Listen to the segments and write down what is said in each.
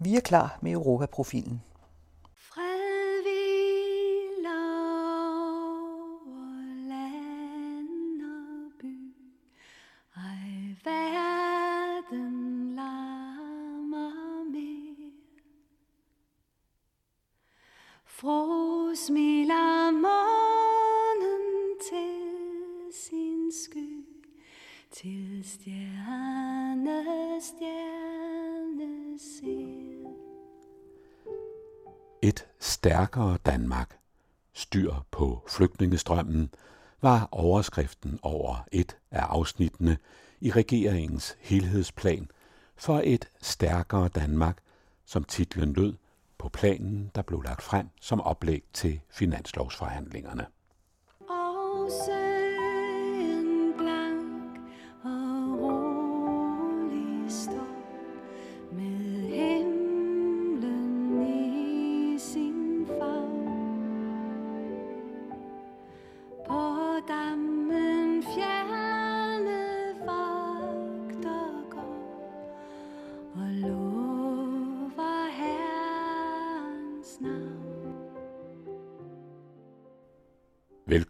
Vi er klar med Europaprofilen. Stærkere Danmark. Styr på flygtningestrømmen var overskriften over et af afsnittene i regeringens helhedsplan for et stærkere Danmark, som titlen lød på planen, der blev lagt frem som oplæg til finanslovsforhandlingerne. Oh,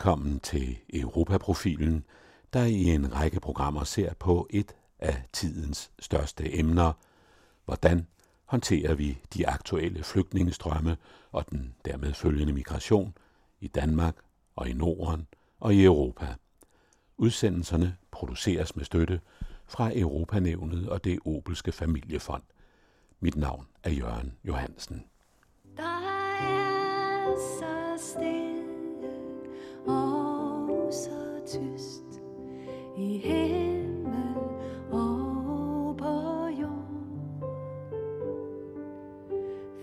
Velkommen til Europaprofilen, der i en række programmer ser på et af tidens største emner. Hvordan håndterer vi de aktuelle flygtningestrømme og den dermed følgende migration i Danmark og i Norden og i Europa? Udsendelserne produceres med støtte fra Europanævnet og det Obelske Familiefond. Mit navn er Jørgen Johansen. Der er så stille og så tyst i himmel og på jord.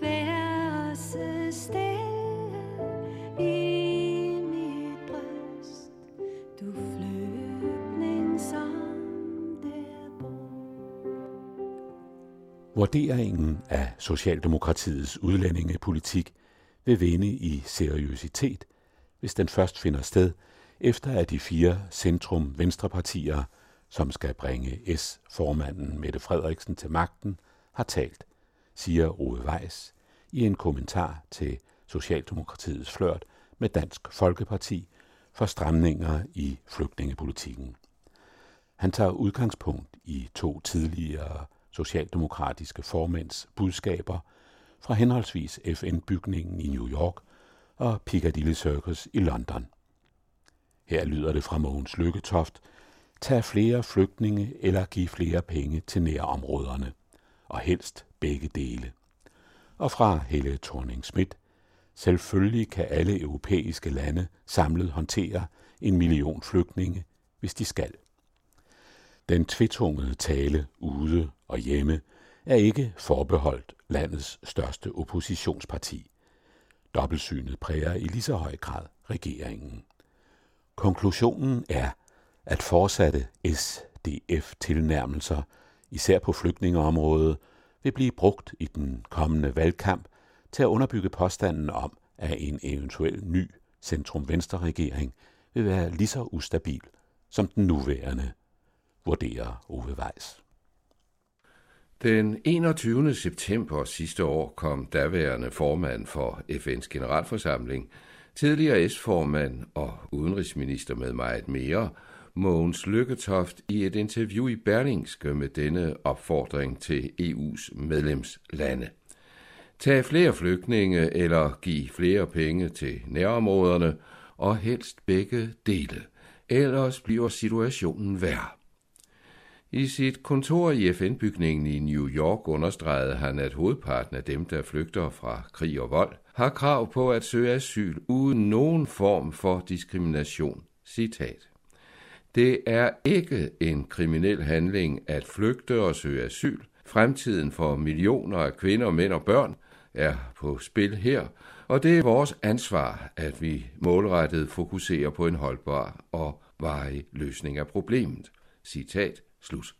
Vær så stille i mit bryst, du flygtning som der bor. Vurderingen af Socialdemokratiets udlændingepolitik vil vinde i seriøsitet, hvis den først finder sted, efter at de fire centrum-venstrepartier, som skal bringe S-formanden Mette Frederiksen til magten, har talt, siger Ove Weiss i en kommentar til Socialdemokratiets flørt med Dansk Folkeparti for stramninger i flygtningepolitikken. Han tager udgangspunkt i to tidligere socialdemokratiske formænds budskaber fra henholdsvis FN-bygningen i New York og Piccadilly Circus i London. Her lyder det fra Mogens Lykketoft, tag flere flygtninge eller giv flere penge til nærområderne, og helst begge dele. Og fra Helle thorning Schmidt, selvfølgelig kan alle europæiske lande samlet håndtere en million flygtninge, hvis de skal. Den tvetungede tale ude og hjemme er ikke forbeholdt landets største oppositionsparti. Dobbeltsynet præger i lige så høj grad regeringen. Konklusionen er, at fortsatte SDF-tilnærmelser, især på flygtningeområdet, vil blive brugt i den kommende valgkamp til at underbygge påstanden om, at en eventuel ny centrum-venstre-regering vil være lige så ustabil som den nuværende, vurderer Ove Weiss. Den 21. september sidste år kom daværende formand for FN's generalforsamling, tidligere S-formand og udenrigsminister med meget mere, Mogens Lykketoft i et interview i Berlingske med denne opfordring til EU's medlemslande. Tag flere flygtninge eller giv flere penge til nærområderne, og helst begge dele. Ellers bliver situationen værre. I sit kontor i FN-bygningen i New York understregede han, at hovedparten af dem, der flygter fra krig og vold, har krav på at søge asyl uden nogen form for diskrimination. Citat. Det er ikke en kriminel handling at flygte og søge asyl. Fremtiden for millioner af kvinder, mænd og børn er på spil her, og det er vores ansvar, at vi målrettet fokuserer på en holdbar og varig løsning af problemet. Citat slut.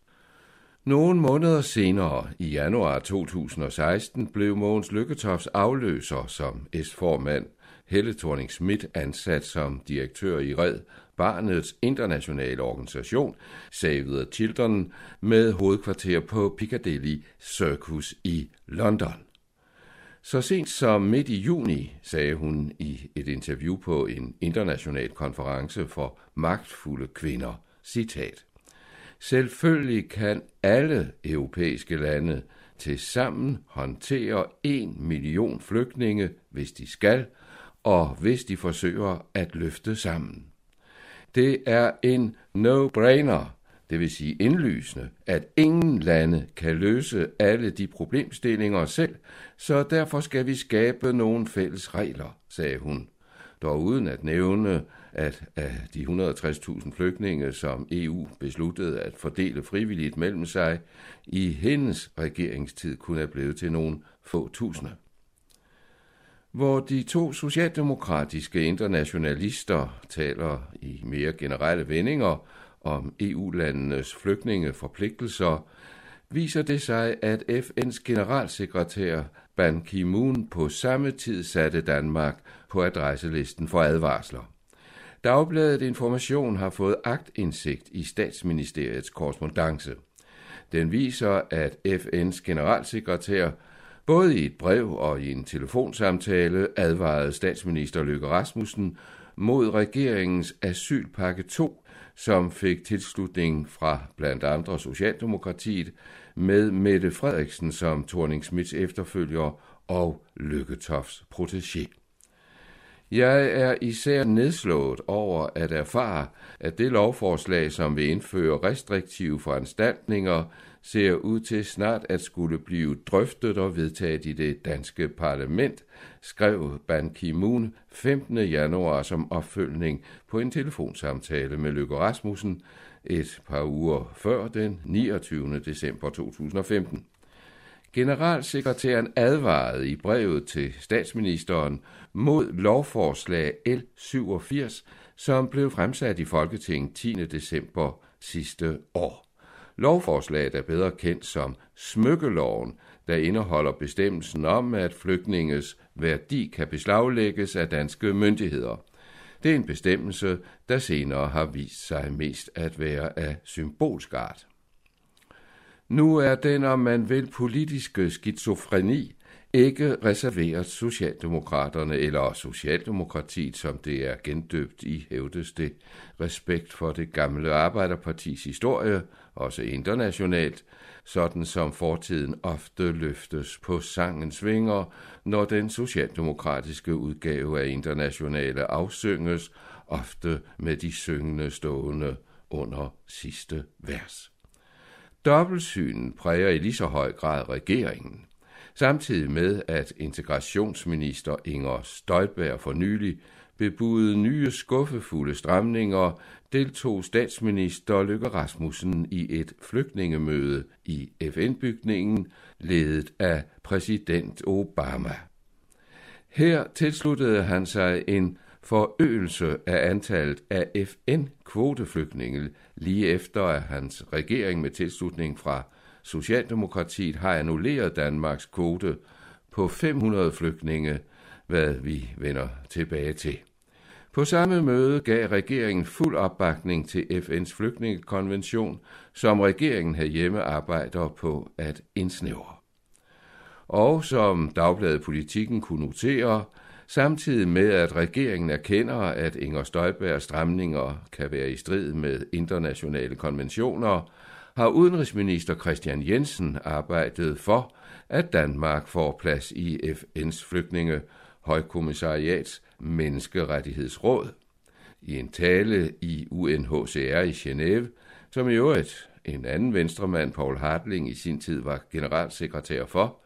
Nogle måneder senere, i januar 2016, blev Mogens Lykketofts afløser som S-formand, Helle thorning Schmidt ansat som direktør i Red Barnets internationale organisation Save the Children med hovedkvarter på Piccadilly Circus i London. Så sent som midt i juni sagde hun i et interview på en international konference for magtfulde kvinder, citat, Selvfølgelig kan alle europæiske lande til sammen håndtere en million flygtninge, hvis de skal, og hvis de forsøger at løfte sammen. Det er en no-brainer, det vil sige indlysende, at ingen lande kan løse alle de problemstillinger selv, så derfor skal vi skabe nogle fælles regler, sagde hun. Dog uden at nævne, at af de 160.000 flygtninge, som EU besluttede at fordele frivilligt mellem sig, i hendes regeringstid kunne have blevet til nogle få tusinde. Hvor de to socialdemokratiske internationalister taler i mere generelle vendinger om EU-landenes flygtningeforpligtelser, viser det sig, at FN's generalsekretær Ban Ki-moon på samme tid satte Danmark på adresselisten for advarsler. Dagbladet Information har fået agtindsigt i statsministeriets korrespondence. Den viser, at FN's generalsekretær både i et brev og i en telefonsamtale advarede statsminister Løkke Rasmussen mod regeringens asylpakke 2, som fik tilslutning fra blandt andre Socialdemokratiet med Mette Frederiksen som Thorning Smits efterfølger og Lykketofs protégé. Jeg er især nedslået over at erfare, at det lovforslag, som vil indføre restriktive foranstaltninger, ser ud til snart at skulle blive drøftet og vedtaget i det danske parlament, skrev Ban Ki-moon 15. januar som opfølgning på en telefonsamtale med Løkke Rasmussen et par uger før den 29. december 2015. Generalsekretæren advarede i brevet til statsministeren mod lovforslag L87, som blev fremsat i Folketinget 10. december sidste år. Lovforslaget er bedre kendt som smykkeloven, der indeholder bestemmelsen om, at flygtninges værdi kan beslaglægges af danske myndigheder. Det er en bestemmelse, der senere har vist sig mest at være af symbolsk art. Nu er den, om man vil, politiske skizofreni ikke reserveret Socialdemokraterne eller Socialdemokratiet, som det er gendøbt i, hævdes det, respekt for det gamle Arbejderpartis historie, også internationalt, sådan som fortiden ofte løftes på sangens vinger, når den socialdemokratiske udgave af internationale afsynges, ofte med de syngende stående under sidste vers. Dobbeltsynen præger i lige så høj grad regeringen. Samtidig med, at integrationsminister Inger Støjberg for nylig bebudede nye skuffefulde stramninger, deltog statsminister Løkke Rasmussen i et flygtningemøde i FN-bygningen, ledet af præsident Obama. Her tilsluttede han sig en forøgelse af antallet af FN-kvoteflygtninge lige efter at hans regering med tilslutning fra Socialdemokratiet har annulleret Danmarks kvote på 500 flygtninge, hvad vi vender tilbage til. På samme møde gav regeringen fuld opbakning til FN's flygtningekonvention, som regeringen herhjemme arbejder på at indsnævre. Og som Dagbladet Politikken kunne notere, samtidig med at regeringen erkender, at Inger Støjbergs stramninger kan være i strid med internationale konventioner, har udenrigsminister Christian Jensen arbejdet for, at Danmark får plads i FN's flygtninge højkommissariats menneskerettighedsråd. I en tale i UNHCR i Genève, som i øvrigt en anden venstremand, Paul Hartling, i sin tid var generalsekretær for,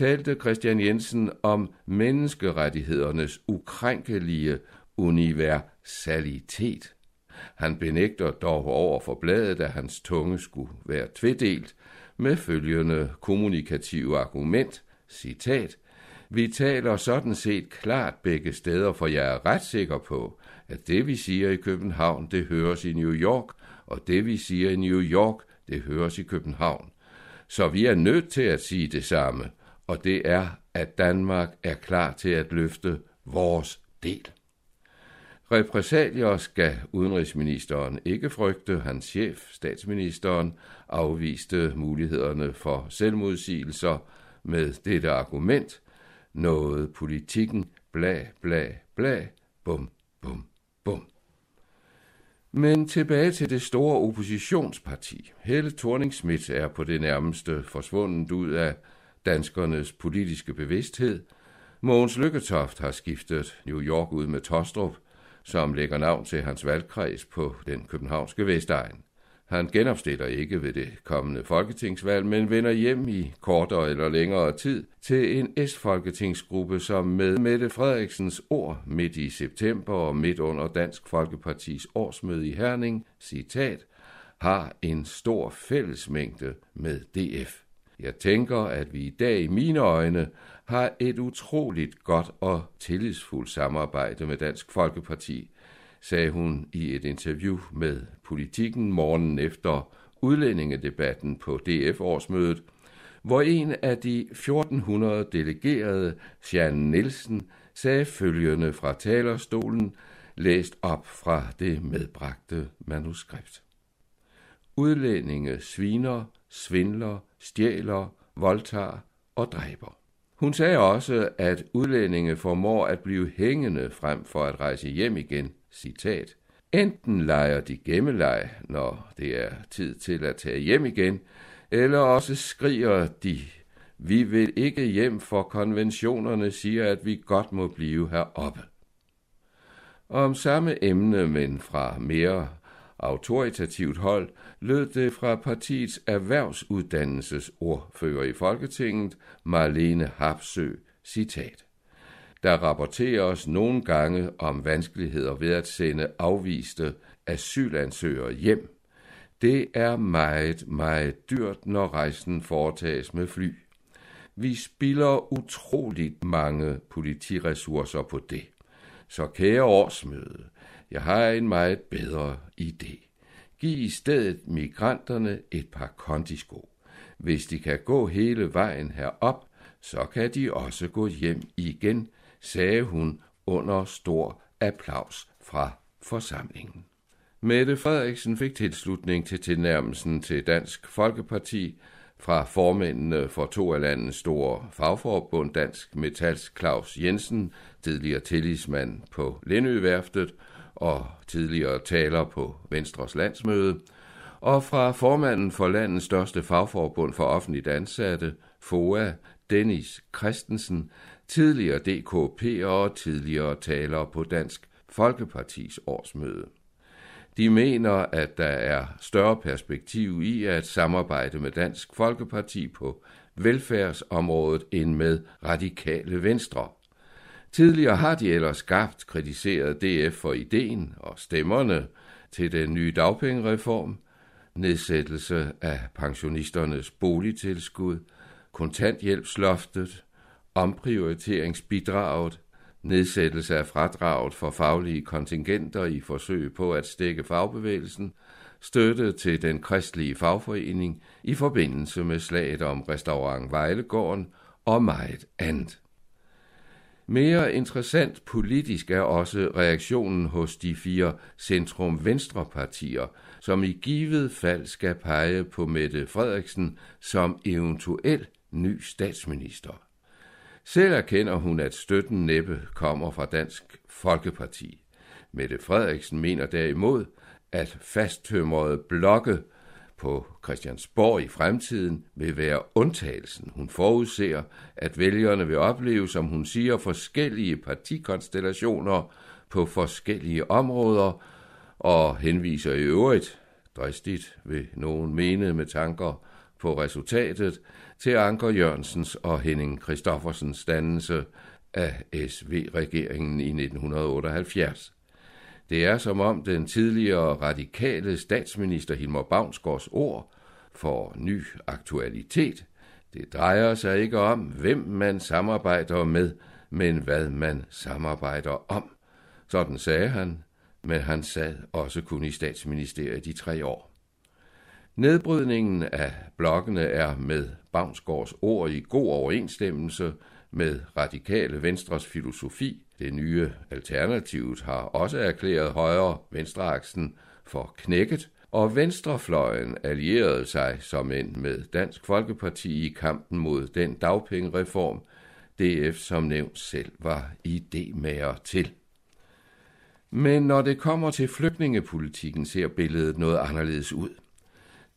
talte Christian Jensen om menneskerettighedernes ukrænkelige universalitet. Han benægter dog over for bladet, at hans tunge skulle være tvedelt, med følgende kommunikative argument, citat, vi taler sådan set klart begge steder, for jeg er ret sikker på, at det vi siger i København, det høres i New York, og det vi siger i New York, det høres i København. Så vi er nødt til at sige det samme, og det er, at Danmark er klar til at løfte vores del. Repræsalier skal udenrigsministeren ikke frygte. Hans chef, statsministeren, afviste mulighederne for selvmodsigelser med dette argument. Noget politikken bla bla bla, bum bum bum. Men tilbage til det store oppositionsparti. Helle thorning er på det nærmeste forsvundet ud af danskernes politiske bevidsthed. Mogens Lykketoft har skiftet New York ud med Tostrup, som lægger navn til hans valgkreds på den københavnske Vestegn. Han genopstiller ikke ved det kommende folketingsvalg, men vender hjem i kortere eller længere tid til en S-folketingsgruppe, som med Mette Frederiksens ord midt i september og midt under Dansk Folkepartis årsmøde i Herning, citat, har en stor fællesmængde med DF. Jeg tænker, at vi i dag i mine øjne har et utroligt godt og tillidsfuldt samarbejde med Dansk Folkeparti, sagde hun i et interview med Politikken morgenen efter udlændingedebatten på DF-årsmødet, hvor en af de 1400 delegerede, Jan Nielsen, sagde følgende fra talerstolen, læst op fra det medbragte manuskript. Udlændinge sviner, svindler, stjæler, voldtager og dræber. Hun sagde også, at udlændinge formår at blive hængende frem for at rejse hjem igen. Citat. Enten leger de gemmeleg, når det er tid til at tage hjem igen, eller også skriger de, vi vil ikke hjem, for konventionerne siger, at vi godt må blive heroppe. Om samme emne, men fra mere autoritativt hold, lød det fra partiets erhvervsuddannelsesordfører i Folketinget, Marlene Hapsø, citat. Der rapporteres nogle gange om vanskeligheder ved at sende afviste asylansøgere hjem. Det er meget, meget dyrt, når rejsen foretages med fly. Vi spilder utroligt mange politiressourcer på det. Så kære årsmøde, jeg har en meget bedre idé. Giv i stedet migranterne et par kondisko. Hvis de kan gå hele vejen herop, så kan de også gå hjem igen, sagde hun under stor applaus fra forsamlingen. Mette Frederiksen fik tilslutning til tilnærmelsen til Dansk Folkeparti fra formændene for to af landets store fagforbund, Dansk Metals Claus Jensen, tidligere tillidsmand på Lindøværftet, og tidligere taler på Venstres landsmøde, og fra formanden for landets største fagforbund for offentligt ansatte, FOA, Dennis Christensen, tidligere DKP og tidligere taler på Dansk Folkepartis årsmøde. De mener, at der er større perspektiv i at samarbejde med Dansk Folkeparti på velfærdsområdet end med radikale venstre. Tidligere har de ellers skarpt kritiseret DF for ideen og stemmerne til den nye dagpengereform, nedsættelse af pensionisternes boligtilskud, kontanthjælpsloftet, omprioriteringsbidraget, nedsættelse af fradraget for faglige kontingenter i forsøg på at stikke fagbevægelsen, støtte til den kristelige fagforening i forbindelse med slaget om restaurant Vejlegården og meget andet. Mere interessant politisk er også reaktionen hos de fire centrum-venstre-partier, som i givet fald skal pege på Mette Frederiksen som eventuel ny statsminister. Selv erkender hun, at støtten næppe kommer fra Dansk Folkeparti. Mette Frederiksen mener derimod, at fasttømrede blokke på Christiansborg i fremtiden vil være undtagelsen. Hun forudser, at vælgerne vil opleve, som hun siger, forskellige partikonstellationer på forskellige områder, og henviser i øvrigt, dristigt vil nogen mene med tanker på resultatet, til Anker Jørgensens og Henning Christoffersens dannelse af SV-regeringen i 1978. Det er som om den tidligere radikale statsminister Hilmar Bavnsgaards ord får ny aktualitet. Det drejer sig ikke om, hvem man samarbejder med, men hvad man samarbejder om. Sådan sagde han, men han sad også kun i statsministeriet i tre år. Nedbrydningen af blokkene er med Bavnsgaards ord i god overensstemmelse med radikale venstres filosofi. Det nye Alternativet har også erklæret højre venstreaksen for knækket, og venstrefløjen allierede sig som en med Dansk Folkeparti i kampen mod den dagpengereform, DF som nævnt selv var idémager til. Men når det kommer til flygtningepolitikken, ser billedet noget anderledes ud.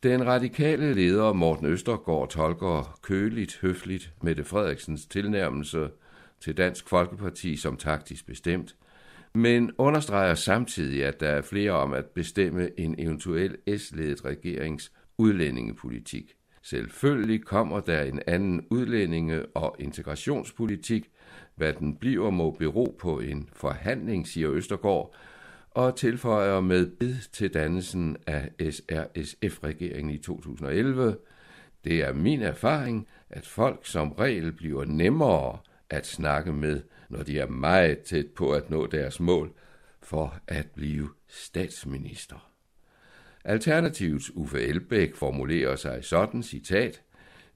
Den radikale leder Morten Østergaard tolker køligt, høfligt Mette Frederiksens tilnærmelse til Dansk Folkeparti som taktisk bestemt, men understreger samtidig, at der er flere om at bestemme en eventuel S-ledet regerings udlændingepolitik. Selvfølgelig kommer der en anden udlændinge- og integrationspolitik. Hvad den bliver, må bero på en forhandling, siger Østergaard, og tilføjer med bid til dannelsen af SRSF-regeringen i 2011. Det er min erfaring, at folk som regel bliver nemmere at snakke med, når de er meget tæt på at nå deres mål for at blive statsminister. Alternativets Uffe Elbæk formulerer sig sådan, citat,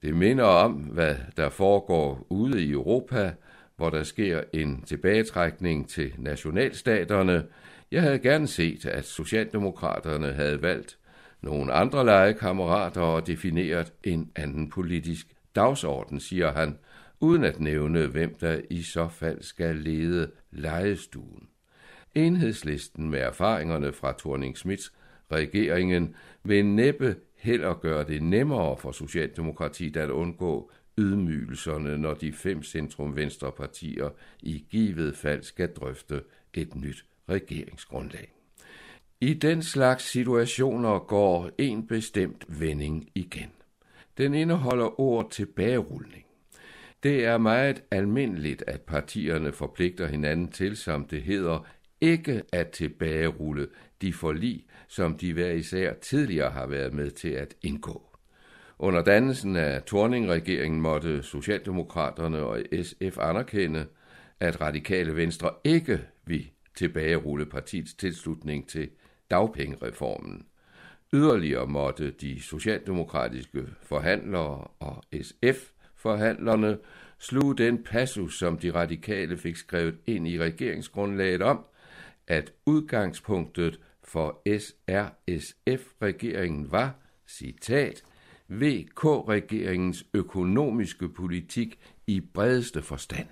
det minder om, hvad der foregår ude i Europa, hvor der sker en tilbagetrækning til nationalstaterne. Jeg havde gerne set, at Socialdemokraterne havde valgt nogle andre legekammerater og defineret en anden politisk dagsorden, siger han, uden at nævne, hvem der i så fald skal lede lejestuen. Enhedslisten med erfaringerne fra Thorning Smiths regeringen vil næppe heller gøre det nemmere for Socialdemokratiet at undgå ydmygelserne, når de fem centrum-venstre-partier i givet fald skal drøfte et nyt regeringsgrundlag. I den slags situationer går en bestemt vending igen. Den indeholder ord tilbagerulning. Det er meget almindeligt, at partierne forpligter hinanden til, som det hedder, ikke at tilbagerulle de forlig, som de hver især tidligere har været med til at indgå. Under dannelsen af Torning-regeringen måtte Socialdemokraterne og SF anerkende, at radikale venstre ikke vil tilbagerulle partiets tilslutning til dagpengereformen. Yderligere måtte de socialdemokratiske forhandlere og SF forhandlerne sluge den passus, som de radikale fik skrevet ind i regeringsgrundlaget om, at udgangspunktet for SRSF-regeringen var, citat, VK-regeringens økonomiske politik i bredeste forstand.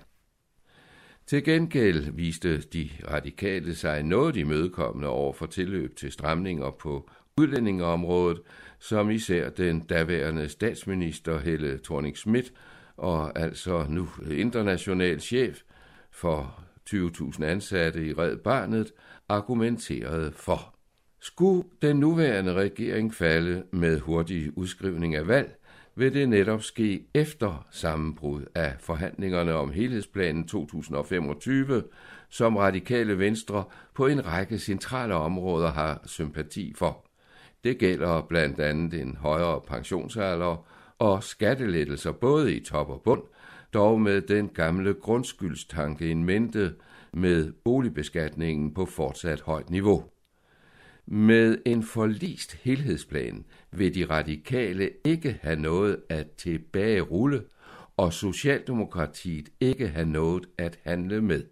Til gengæld viste de radikale sig noget imødekommende over for tilløb til stramninger på udlændingeområdet, som især den daværende statsminister Helle thorning Schmidt og altså nu international chef for 20.000 ansatte i Red Barnet argumenterede for. Skulle den nuværende regering falde med hurtig udskrivning af valg, vil det netop ske efter sammenbrud af forhandlingerne om helhedsplanen 2025, som radikale venstre på en række centrale områder har sympati for. Det gælder blandt andet en højere pensionsalder og skattelettelser både i top og bund, dog med den gamle grundskyldstanke en mente med boligbeskatningen på fortsat højt niveau. Med en forlist helhedsplan vil de radikale ikke have noget at tilbagerulle, og Socialdemokratiet ikke have noget at handle med.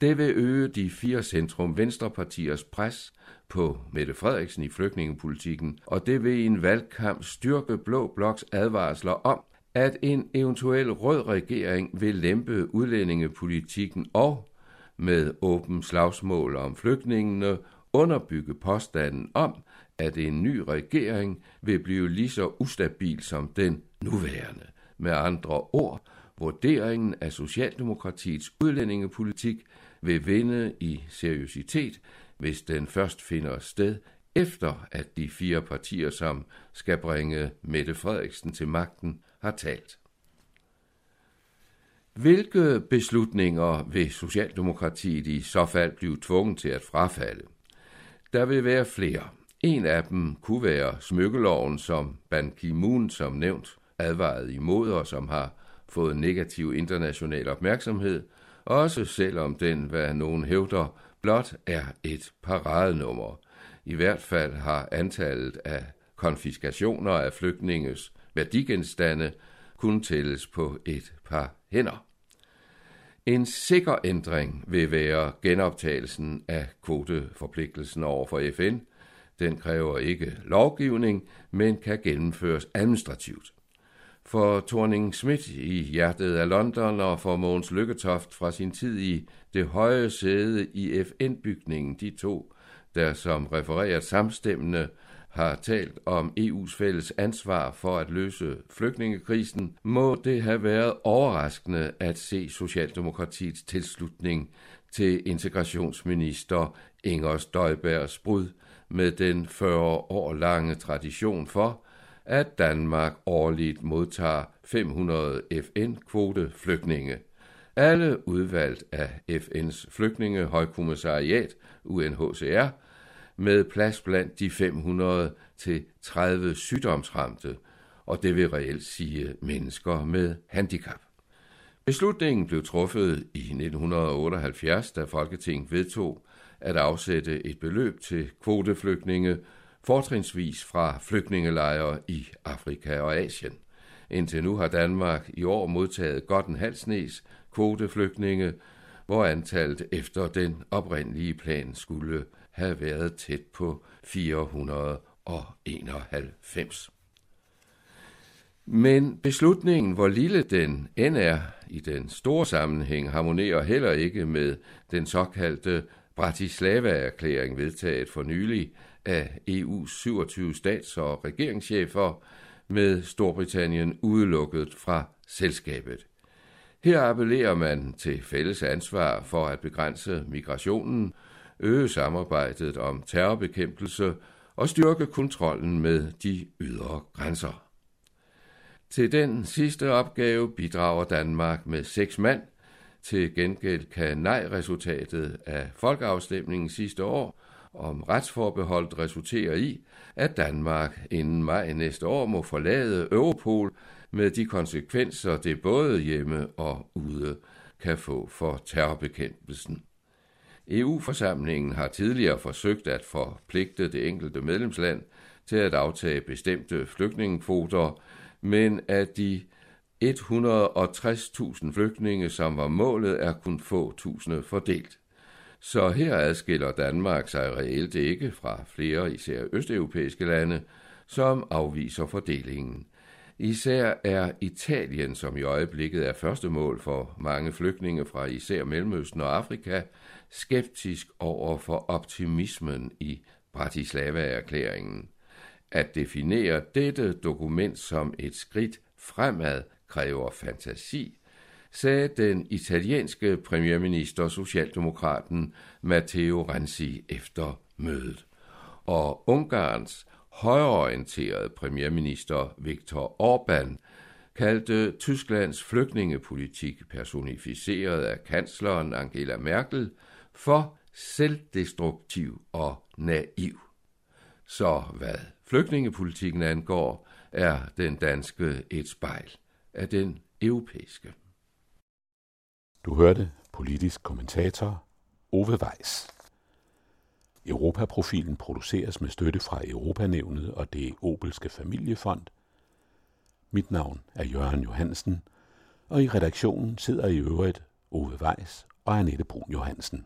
Det vil øge de fire centrum venstrepartiers pres på Mette Frederiksen i flygtningepolitikken, og det vil i en valgkamp styrke Blå Bloks advarsler om, at en eventuel rød regering vil lempe udlændingepolitikken og med åben slagsmål om flygtningene underbygge påstanden om, at en ny regering vil blive lige så ustabil som den nuværende. Med andre ord, vurderingen af Socialdemokratiets udlændingepolitik vil vinde i seriøsitet, hvis den først finder sted efter at de fire partier, som skal bringe Mette Frederiksen til magten, har talt. Hvilke beslutninger vil Socialdemokratiet i så fald blive tvunget til at frafalde? Der vil være flere. En af dem kunne være smykkeloven, som Ban Ki-moon som nævnt advaret imod og som har fået negativ international opmærksomhed, også selvom den, hvad nogen hævder, blot er et paradenummer. I hvert fald har antallet af konfiskationer af flygtninges værdigenstande kun tælles på et par hænder. En sikker ændring vil være genoptagelsen af kvoteforpligtelsen over for FN. Den kræver ikke lovgivning, men kan gennemføres administrativt. For Thorning Schmidt i hjertet af London og for Mogens Lykketoft fra sin tid i det høje sæde i FN-bygningen, de to, der som refereret samstemmende har talt om EU's fælles ansvar for at løse flygtningekrisen, må det have været overraskende at se Socialdemokratiets tilslutning til integrationsminister Inger Støjbergs brud med den 40 år lange tradition for, at Danmark årligt modtager 500 FN-kvote flygtninge. Alle udvalgt af FN's flygtningehøjkommissariat, UNHCR, med plads blandt de 500 til 30 sygdomsramte, og det vil reelt sige mennesker med handicap. Beslutningen blev truffet i 1978, da Folketinget vedtog at afsætte et beløb til kvoteflygtninge, fortrinsvis fra flygtningelejre i Afrika og Asien. Indtil nu har Danmark i år modtaget godt en halv snes kvoteflygtninge, hvor antallet efter den oprindelige plan skulle have været tæt på 491. Men beslutningen, hvor lille den end er i den store sammenhæng, harmonerer heller ikke med den såkaldte Bratislava-erklæring vedtaget for nylig af EU's 27 stats- og regeringschefer med Storbritannien udelukket fra selskabet. Her appellerer man til fælles ansvar for at begrænse migrationen øge samarbejdet om terrorbekæmpelse og styrke kontrollen med de ydre grænser. Til den sidste opgave bidrager Danmark med seks mand. Til gengæld kan nej-resultatet af folkeafstemningen sidste år om retsforbeholdet resulterer i, at Danmark inden maj næste år må forlade Europol med de konsekvenser, det både hjemme og ude kan få for terrorbekæmpelsen. EU-forsamlingen har tidligere forsøgt at forpligte det enkelte medlemsland til at aftage bestemte flygtningekvoter, men at de 160.000 flygtninge, som var målet, er kun få tusinde fordelt. Så her adskiller Danmark sig reelt ikke fra flere især østeuropæiske lande, som afviser fordelingen. Især er Italien, som i øjeblikket er første mål for mange flygtninge fra især Mellemøsten og Afrika, skeptisk over for optimismen i Bratislava-erklæringen. At definere dette dokument som et skridt fremad kræver fantasi, sagde den italienske premierminister Socialdemokraten Matteo Renzi efter mødet. Og Ungarns højreorienterede premierminister Viktor Orbán kaldte Tysklands flygtningepolitik personificeret af kansleren Angela Merkel for selvdestruktiv og naiv. Så hvad flygtningepolitikken angår, er den danske et spejl af den europæiske. Du hørte politisk kommentator Ove Weiss. Europaprofilen produceres med støtte fra Europanævnet og det Obelske Familiefond. Mit navn er Jørgen Johansen, og i redaktionen sidder i øvrigt Ove Weiss og Annette Brun Johansen.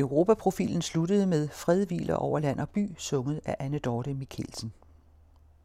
Europaprofilen sluttede med Fred hviler over land og by, sunget af Anne Dorte Mikkelsen.